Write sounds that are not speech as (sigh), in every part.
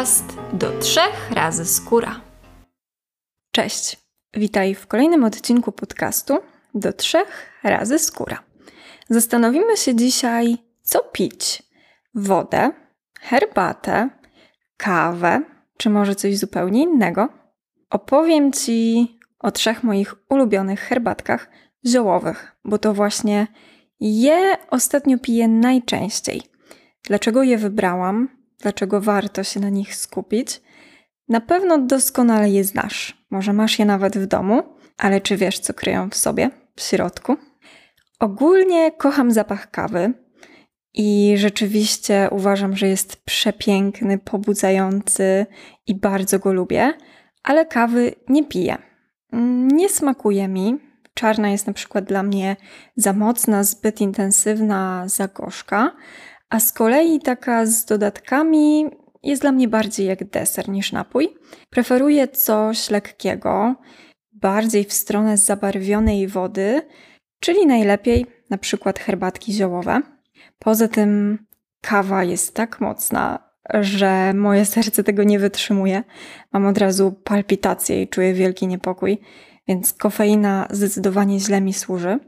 podcast do trzech razy skóra. Cześć, witaj w kolejnym odcinku podcastu do trzech razy skóra. Zastanowimy się dzisiaj, co pić: wodę, herbatę, kawę, czy może coś zupełnie innego. Opowiem Ci o trzech moich ulubionych herbatkach ziołowych, bo to właśnie je ostatnio piję najczęściej. Dlaczego je wybrałam? Dlaczego warto się na nich skupić? Na pewno doskonale je znasz. Może masz je nawet w domu, ale czy wiesz, co kryją w sobie, w środku? Ogólnie kocham zapach kawy i rzeczywiście uważam, że jest przepiękny, pobudzający i bardzo go lubię, ale kawy nie piję. Nie smakuje mi. Czarna jest na przykład dla mnie za mocna, zbyt intensywna, za gorzka, a z kolei taka z dodatkami jest dla mnie bardziej jak deser niż napój. Preferuję coś lekkiego, bardziej w stronę zabarwionej wody, czyli najlepiej na przykład herbatki ziołowe. Poza tym kawa jest tak mocna, że moje (laughs) serce tego nie wytrzymuje. Mam od razu palpitacje i czuję wielki niepokój, więc kofeina zdecydowanie źle mi służy.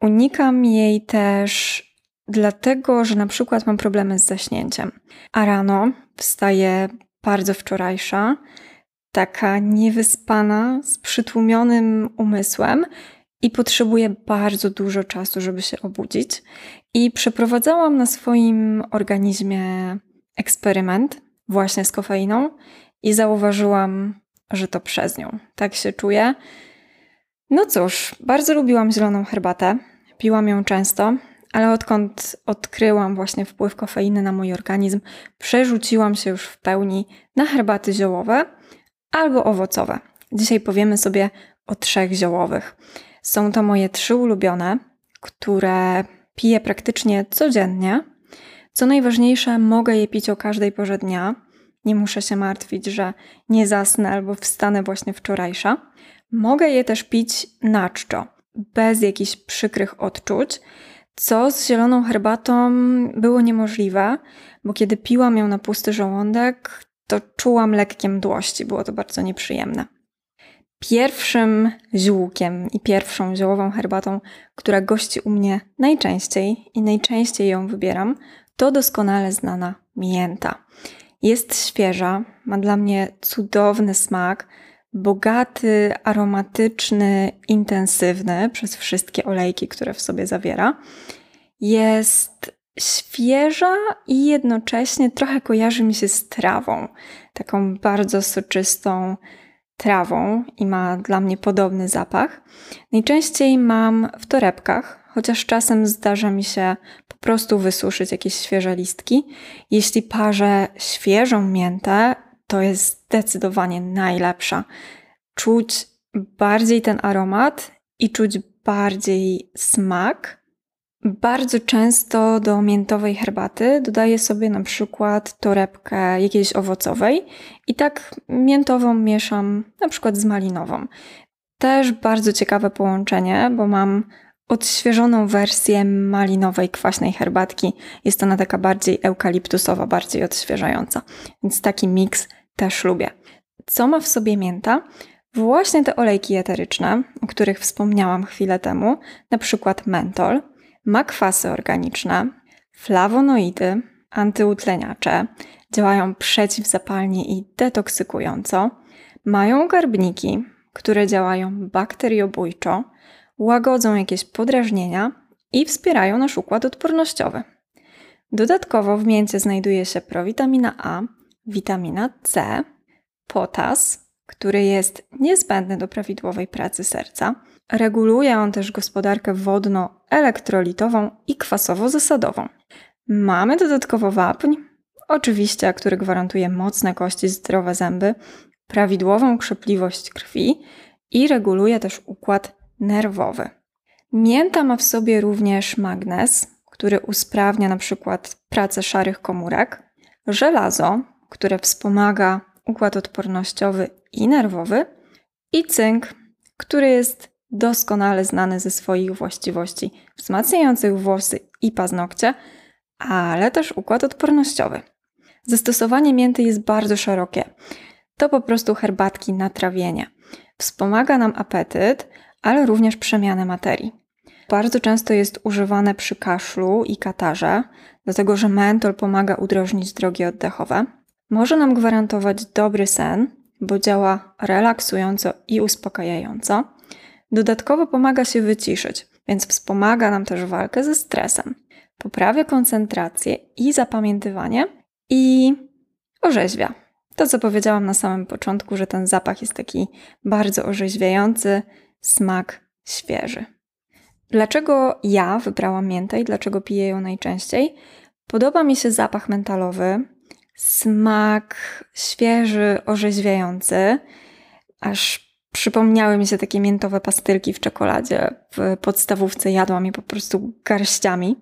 Unikam jej też dlatego, że na przykład mam problemy z zaśnięciem, a rano wstaję bardzo wczorajsza, taka niewyspana, z przytłumionym umysłem i potrzebuję bardzo dużo czasu, żeby się obudzić. I przeprowadzałam na swoim organizmie eksperyment właśnie z kofeiną i zauważyłam, że to przez nią. Tak się czuję. No cóż, bardzo lubiłam zieloną herbatę. Piłam ją często, ale odkąd odkryłam właśnie wpływ kofeiny na mój organizm, przerzuciłam się już w pełni na herbaty ziołowe albo owocowe. Dzisiaj powiemy sobie o trzech ziołowych. Są to moje trzy ulubione, które piję praktycznie codziennie. Co najważniejsze, mogę je pić o każdej porze dnia. Nie muszę się martwić, że nie zasnę albo wstanę właśnie wczorajsza. Mogę je też pić na czczo, bez jakichś przykrych odczuć, co z zieloną herbatą było niemożliwe, bo kiedy piłam ją na pusty żołądek, to czułam lekkie mdłości. Było to bardzo nieprzyjemne. Pierwszym ziółkiem i pierwszą ziołową herbatą, która gości u mnie najczęściej i najczęściej ją wybieram, to doskonale znana mięta. Jest świeża, ma dla mnie cudowny smak, bogaty, aromatyczny, intensywny przez wszystkie olejki, które w sobie zawiera. Jest świeża i jednocześnie trochę kojarzy mi się z trawą, taką bardzo soczystą trawą i ma dla mnie podobny zapach. Najczęściej mam w torebkach, chociaż czasem zdarza mi się po prostu wysuszyć jakieś świeże listki. Jeśli parzę świeżą miętę, to jest zdecydowanie najlepsza. Czuć bardziej ten aromat i czuć bardziej smak. Bardzo często do miętowej herbaty dodaję sobie na przykład torebkę jakiejś owocowej i tak miętową mieszam na przykład z malinową. Też bardzo ciekawe połączenie, bo mam odświeżoną wersję malinowej kwaśnej herbatki. Jest ona taka bardziej eukaliptusowa, bardziej odświeżająca. Więc taki miks też lubię. Co ma w sobie mięta? Właśnie te olejki eteryczne, o których wspomniałam chwilę temu, na przykład mentol, ma kwasy organiczne, flawonoidy, antyutleniacze, działają przeciwzapalnie i detoksykująco, mają garbniki, które działają bakteriobójczo, łagodzą jakieś podrażnienia i wspierają nasz układ odpornościowy. Dodatkowo w mięcie znajduje się prowitamina A, witamina C, potas, który jest niezbędny do prawidłowej pracy serca. Reguluje on też gospodarkę wodno-elektrolitową i kwasowo-zasadową. Mamy dodatkowo wapń, oczywiście, który gwarantuje mocne kości, zdrowe zęby, prawidłową krzepliwość krwi i reguluje też układ nerwowy. Mięta ma w sobie również magnez, który usprawnia na przykład pracę szarych komórek, żelazo, które wspomaga układ odpornościowy i nerwowy, i cynk, który jest doskonale znany ze swoich właściwości wzmacniających włosy i paznokcie, ale też układ odpornościowy. Zastosowanie mięty jest bardzo szerokie. To po prostu herbatki na trawienie. Wspomaga nam apetyt, ale również przemianę materii. Bardzo często jest używane przy kaszlu i katarze, dlatego że mentol pomaga udrożnić drogi oddechowe. Może nam gwarantować dobry sen, bo działa relaksująco i uspokajająco. Dodatkowo pomaga się wyciszyć, więc wspomaga nam też walkę ze stresem. Poprawia koncentrację i zapamiętywanie i orzeźwia. To, co powiedziałam na samym początku, że ten zapach jest taki bardzo orzeźwiający, smak świeży. Dlaczego ja wybrałam miętę i dlaczego piję ją najczęściej? Podoba mi się zapach mentalowy, smak świeży, orzeźwiający, aż przypomniały mi się takie miętowe pastylki w czekoladzie. W podstawówce jadłam je po prostu garściami.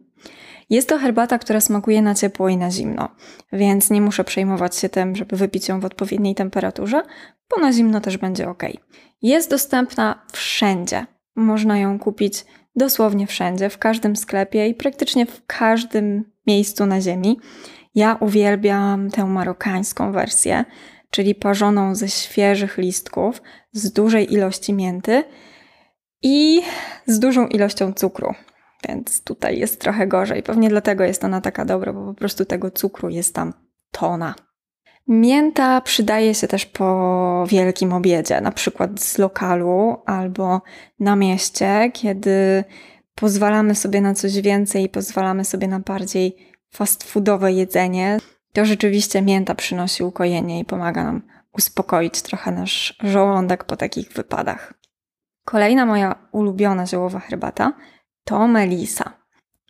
Jest to herbata, która smakuje na ciepło i na zimno, więc nie muszę przejmować się tym, żeby wypić ją w odpowiedniej temperaturze, bo na zimno też będzie ok. Jest dostępna wszędzie. Można ją kupić dosłownie wszędzie, w każdym sklepie i praktycznie w każdym miejscu na ziemi. Ja uwielbiam tę marokańską wersję, czyli parzoną ze świeżych listków, z dużej ilości mięty i z dużą ilością cukru. Więc tutaj jest trochę gorzej. Pewnie dlatego jest ona taka dobra, bo po prostu tego cukru jest tam tona. Mięta przydaje się też po wielkim obiedzie, na przykład z lokalu albo na mieście, kiedy pozwalamy sobie na coś więcej i pozwalamy sobie na bardziej fast foodowe jedzenie. To rzeczywiście mięta przynosi ukojenie i pomaga nam uspokoić trochę nasz żołądek po takich wypadach. Kolejna moja ulubiona ziołowa herbata to melisa.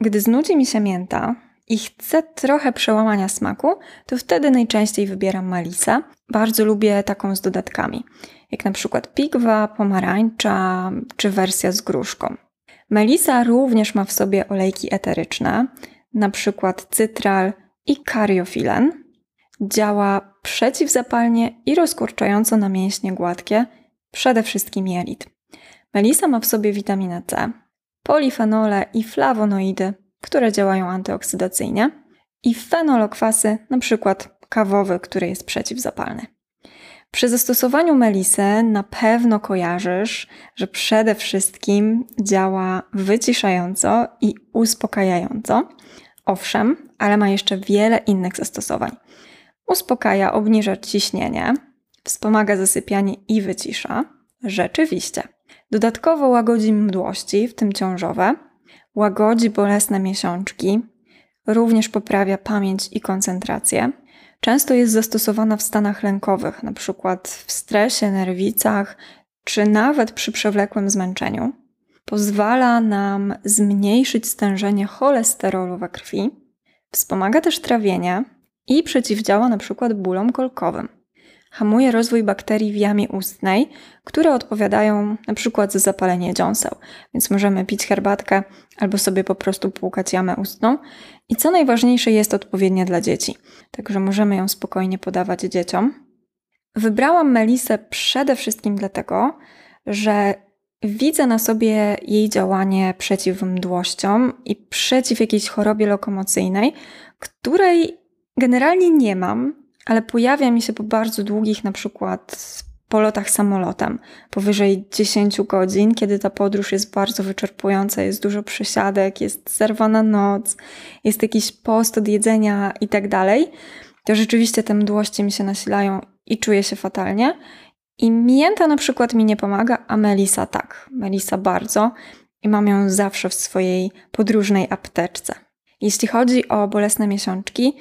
Gdy znudzi mi się mięta, i chcę trochę przełamania smaku, to wtedy najczęściej wybieram Malisa. Bardzo lubię taką z dodatkami, jak na przykład pigwa, pomarańcza czy wersja z gruszką. Melisa również ma w sobie olejki eteryczne, przykład cytral i kariofilen. Działa przeciwzapalnie i rozkurczająco na mięśnie gładkie, przede wszystkim jelit. Melisa ma w sobie witaminę C, polifenole i flawonoidy, które działają antyoksydacyjnie, i fenolokwasy, np. kawowy, który jest przeciwzapalny. Przy zastosowaniu melisy na pewno kojarzysz, że przede wszystkim działa wyciszająco i uspokajająco. Owszem, ale ma jeszcze wiele innych zastosowań. Uspokaja, obniża ciśnienie, wspomaga zasypianie i wycisza. Rzeczywiście. Dodatkowo łagodzi mdłości, w tym ciążowe, łagodzi bolesne miesiączki, również poprawia pamięć i koncentrację. Często jest zastosowana w stanach lękowych, np. w stresie, nerwicach, czy nawet przy przewlekłym zmęczeniu. Pozwala nam zmniejszyć stężenie cholesterolu we krwi, wspomaga też trawienie i przeciwdziała np. bólom kolkowym hamuje rozwój bakterii w jamie ustnej, które odpowiadają przykład za zapalenie dziąseł. Więc możemy pić herbatkę albo sobie po prostu płukać jamę ustną. I co najważniejsze, jest odpowiednia dla dzieci, także możemy ją spokojnie podawać dzieciom. Wybrałam melisę przede wszystkim dlatego, że widzę na sobie jej działanie przeciw mdłościom i przeciw jakiejś chorobie lokomocyjnej, której generalnie nie mam, ale pojawia mi się po bardzo długich na przykład polotach samolotem, powyżej 10 godzin, kiedy ta podróż jest bardzo wyczerpująca, jest dużo przesiadek, jest zerwa na noc, jest jakiś post od jedzenia i tak dalej, to rzeczywiście te mdłości mi się nasilają i czuję się fatalnie. I mięta na przykład mi nie pomaga, a melisa tak. Melisa bardzo i mam ją zawsze w swojej podróżnej apteczce. Jeśli chodzi o bolesne miesiączki,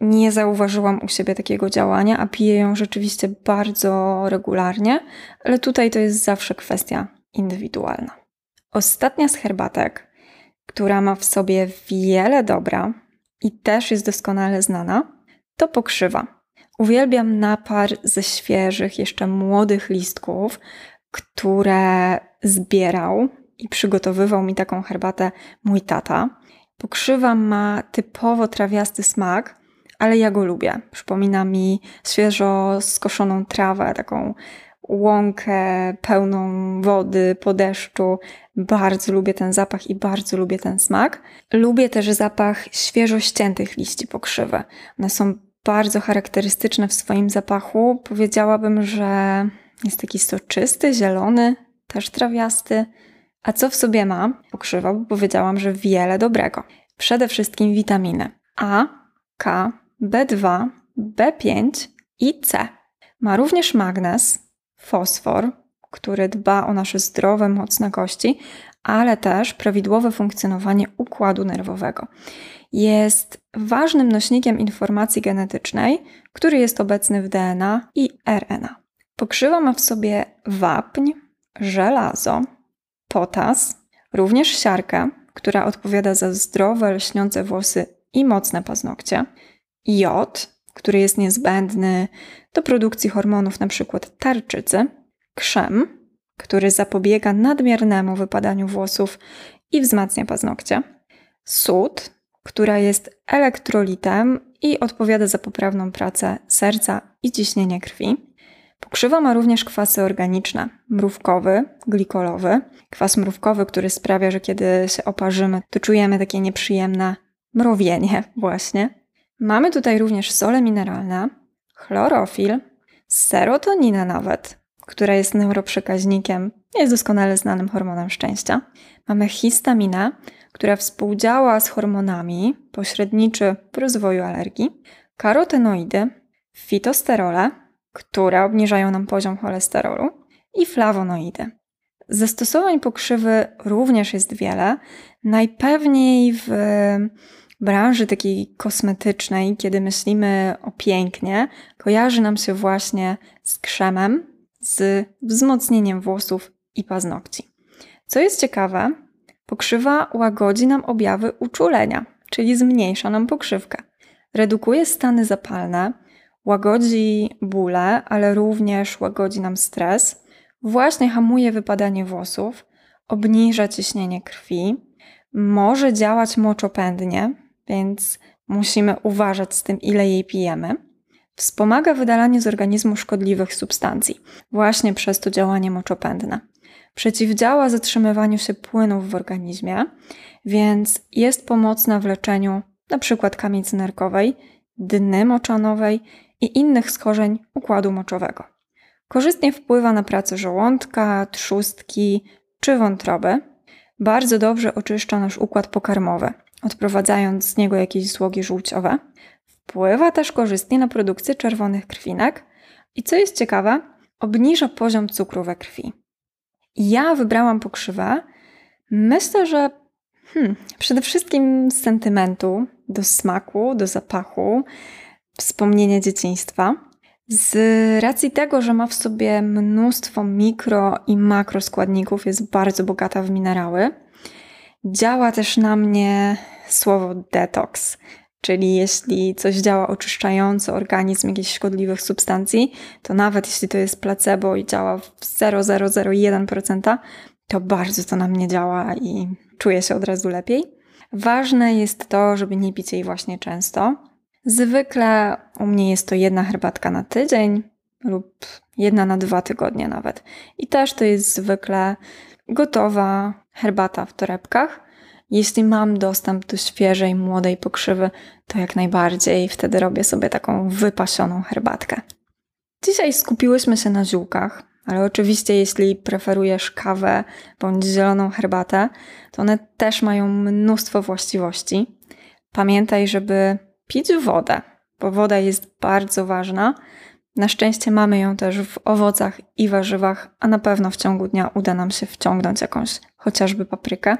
nie zauważyłam u siebie takiego działania, a piję ją rzeczywiście bardzo regularnie, ale tutaj to jest zawsze kwestia indywidualna. Ostatnia z herbatek, która ma w sobie wiele dobra i też jest doskonale znana, to pokrzywa. Uwielbiam napar ze świeżych, jeszcze młodych listków, które zbierał i przygotowywał mi taką herbatę mój tata. Pokrzywa ma typowo trawiasty smak, ale ja go lubię. Przypomina mi świeżo skoszoną trawę, taką łąkę pełną wody po deszczu. Bardzo lubię ten zapach i bardzo lubię ten smak. Lubię też zapach świeżo ściętych liści pokrzywy. One są bardzo charakterystyczne w swoim zapachu. Powiedziałabym, że jest taki soczysty, zielony, też trawiasty. A co w sobie ma? Pokrzywa, bo powiedziałam, że wiele dobrego. Przede wszystkim witaminy A, K, B2, B5 i C. Ma również magnez, fosfor, który dba o nasze zdrowe, mocne kości, ale też prawidłowe funkcjonowanie układu nerwowego. Jest ważnym nośnikiem informacji genetycznej, który jest obecny w DNA i RNA. Pokrzywa ma w sobie wapń, żelazo, potas, również siarkę, która odpowiada za zdrowe, lśniące włosy i mocne paznokcie, jod, który jest niezbędny do produkcji hormonów np. tarczycy, krzem, który zapobiega nadmiernemu wypadaniu włosów i wzmacnia paznokcie, sód, która jest elektrolitem i odpowiada za poprawną pracę serca i ciśnienie krwi. Pokrzywa ma również kwasy organiczne, mrówkowy, glikolowy. Kwas mrówkowy, który sprawia, że kiedy się oparzymy, to czujemy takie nieprzyjemne mrowienie właśnie. Mamy tutaj również sole mineralne, chlorofil, serotoninę nawet, która jest neuroprzekaźnikiem, jest doskonale znanym hormonem szczęścia. Mamy histaminę, która współdziała z hormonami, pośredniczy w rozwoju alergii, karotenoidy, fitosterole, które obniżają nam poziom cholesterolu i flawonoidy. Zastosowań pokrzywy również jest wiele. Najpewniej w branży takiej kosmetycznej, kiedy myślimy o pięknie, kojarzy nam się właśnie z krzemem, z wzmocnieniem włosów i paznokci. Co jest ciekawe, pokrzywa łagodzi nam objawy uczulenia, czyli zmniejsza nam pokrzywkę. Redukuje stany zapalne, łagodzi bóle, ale również łagodzi nam stres, właśnie hamuje wypadanie włosów, obniża ciśnienie krwi, może działać moczopędnie, więc musimy uważać z tym, ile jej pijemy. Wspomaga wydalanie z organizmu szkodliwych substancji, właśnie przez to działanie moczopędne. Przeciwdziała zatrzymywaniu się płynów w organizmie, więc jest pomocna w leczeniu np. kamicy nerkowej, dny moczanowej i innych schorzeń układu moczowego. Korzystnie wpływa na pracę żołądka, trzustki czy wątroby. Bardzo dobrze oczyszcza nasz układ pokarmowy, odprowadzając z niego jakieś złogi żółciowe. Wpływa też korzystnie na produkcję czerwonych krwinek i co jest ciekawe, obniża poziom cukru we krwi. Ja wybrałam pokrzywę. Myślę, że hmm, przede wszystkim z sentymentu do smaku, do zapachu, wspomnienia dzieciństwa. Z racji tego, że ma w sobie mnóstwo mikro i makroskładników, jest bardzo bogata w minerały. Działa też na mnie słowo detoks, czyli jeśli coś działa oczyszczająco organizm jakichś szkodliwych substancji, to nawet jeśli to jest placebo i działa w 0,001%, to bardzo to na mnie działa i czuję się od razu lepiej. Ważne jest to, żeby nie pić jej właśnie często. Zwykle u mnie jest to jedna herbatka na tydzień lub jedna na dwa tygodnie nawet. I też to jest zwykle gotowa herbata w torebkach. Jeśli mam dostęp do świeżej, młodej pokrzywy, to jak najbardziej wtedy robię sobie taką wypasioną herbatkę. Dzisiaj skupiłyśmy się na ziółkach, ale oczywiście jeśli preferujesz kawę bądź zieloną herbatę, to one też mają mnóstwo właściwości. Pamiętaj, żeby pić wodę, bo woda jest bardzo ważna. Na szczęście mamy ją też w owocach i warzywach, a na pewno w ciągu dnia uda nam się wciągnąć jakąś chociażby paprykę.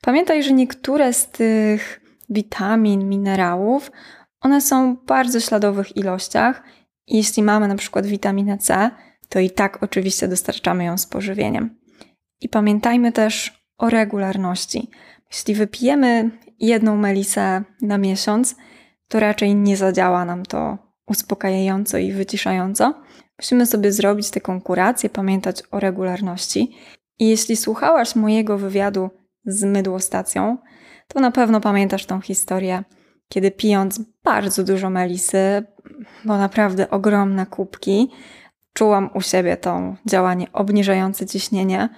Pamiętaj, że niektóre z tych witamin, minerałów, one są w bardzo śladowych ilościach. Jeśli mamy na przykład witaminę C, to i tak oczywiście dostarczamy ją z pożywieniem. I pamiętajmy też o regularności. Jeśli wypijemy jedną melisę na miesiąc, to raczej nie zadziała nam to uspokajająco i wyciszająco. Musimy sobie zrobić taką kurację, pamiętać o regularności. I jeśli słuchałaś mojego wywiadu z mydłostacją, to na pewno pamiętasz tą historię, kiedy pijąc bardzo dużo melisy, bo naprawdę ogromne kubki, czułam u siebie to działanie obniżające ciśnienie,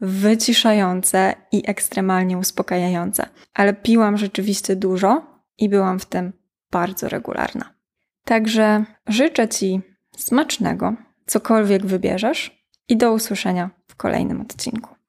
wyciszające i ekstremalnie uspokajające. Ale piłam rzeczywiście dużo i byłam w tym bardzo regularna. Także życzę Ci smacznego, cokolwiek wybierzesz, i do usłyszenia w kolejnym odcinku.